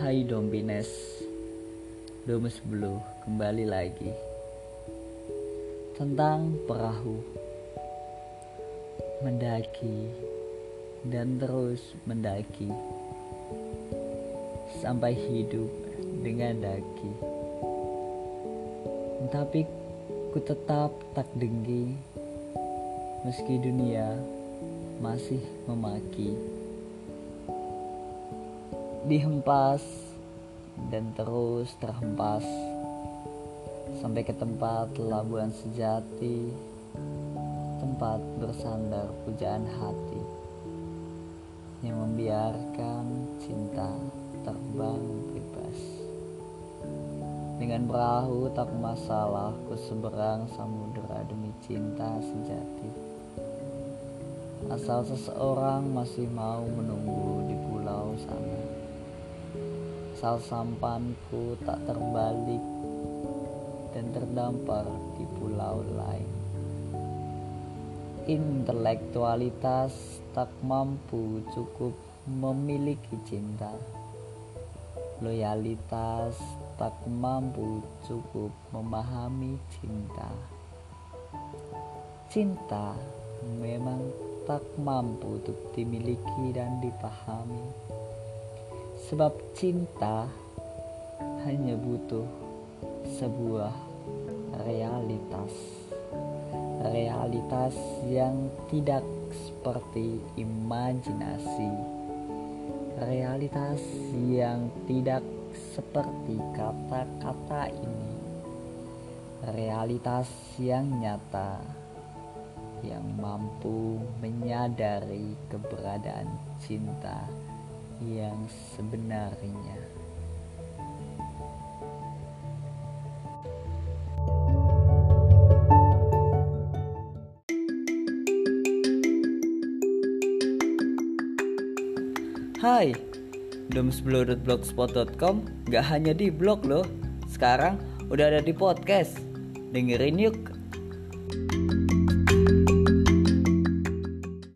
Hai Dombines Domus Blue kembali lagi. Tentang perahu. Mendaki Dan terus mendaki. Sampai hidup dengan daki. Tapi ku tetap tak dengki. Meski dunia masih memaki dihempas dan terus terhempas sampai ke tempat labuan sejati tempat bersandar pujaan hati yang membiarkan cinta terbang bebas. Dengan perahu tak masalah ku seberang samudera demi cinta sejati. Asal seseorang masih mau menunggu di pulau sana asal sampanku tak terbalik dan terdampar di pulau lain. Intelektualitas tak mampu cukup memiliki cinta. Loyalitas tak mampu cukup memahami cinta. Cinta memang tak mampu untuk dimiliki dan dipahami Sebab cinta hanya butuh sebuah realitas. Realitas yang tidak seperti imajinasi. Realitas yang tidak seperti kata-kata ini. Realitas yang nyata yang mampu menyadari keberadaan cinta yang sebenarnya. Hai, domsblog.blogspot.com gak hanya di blog loh, sekarang udah ada di podcast. Dengerin yuk!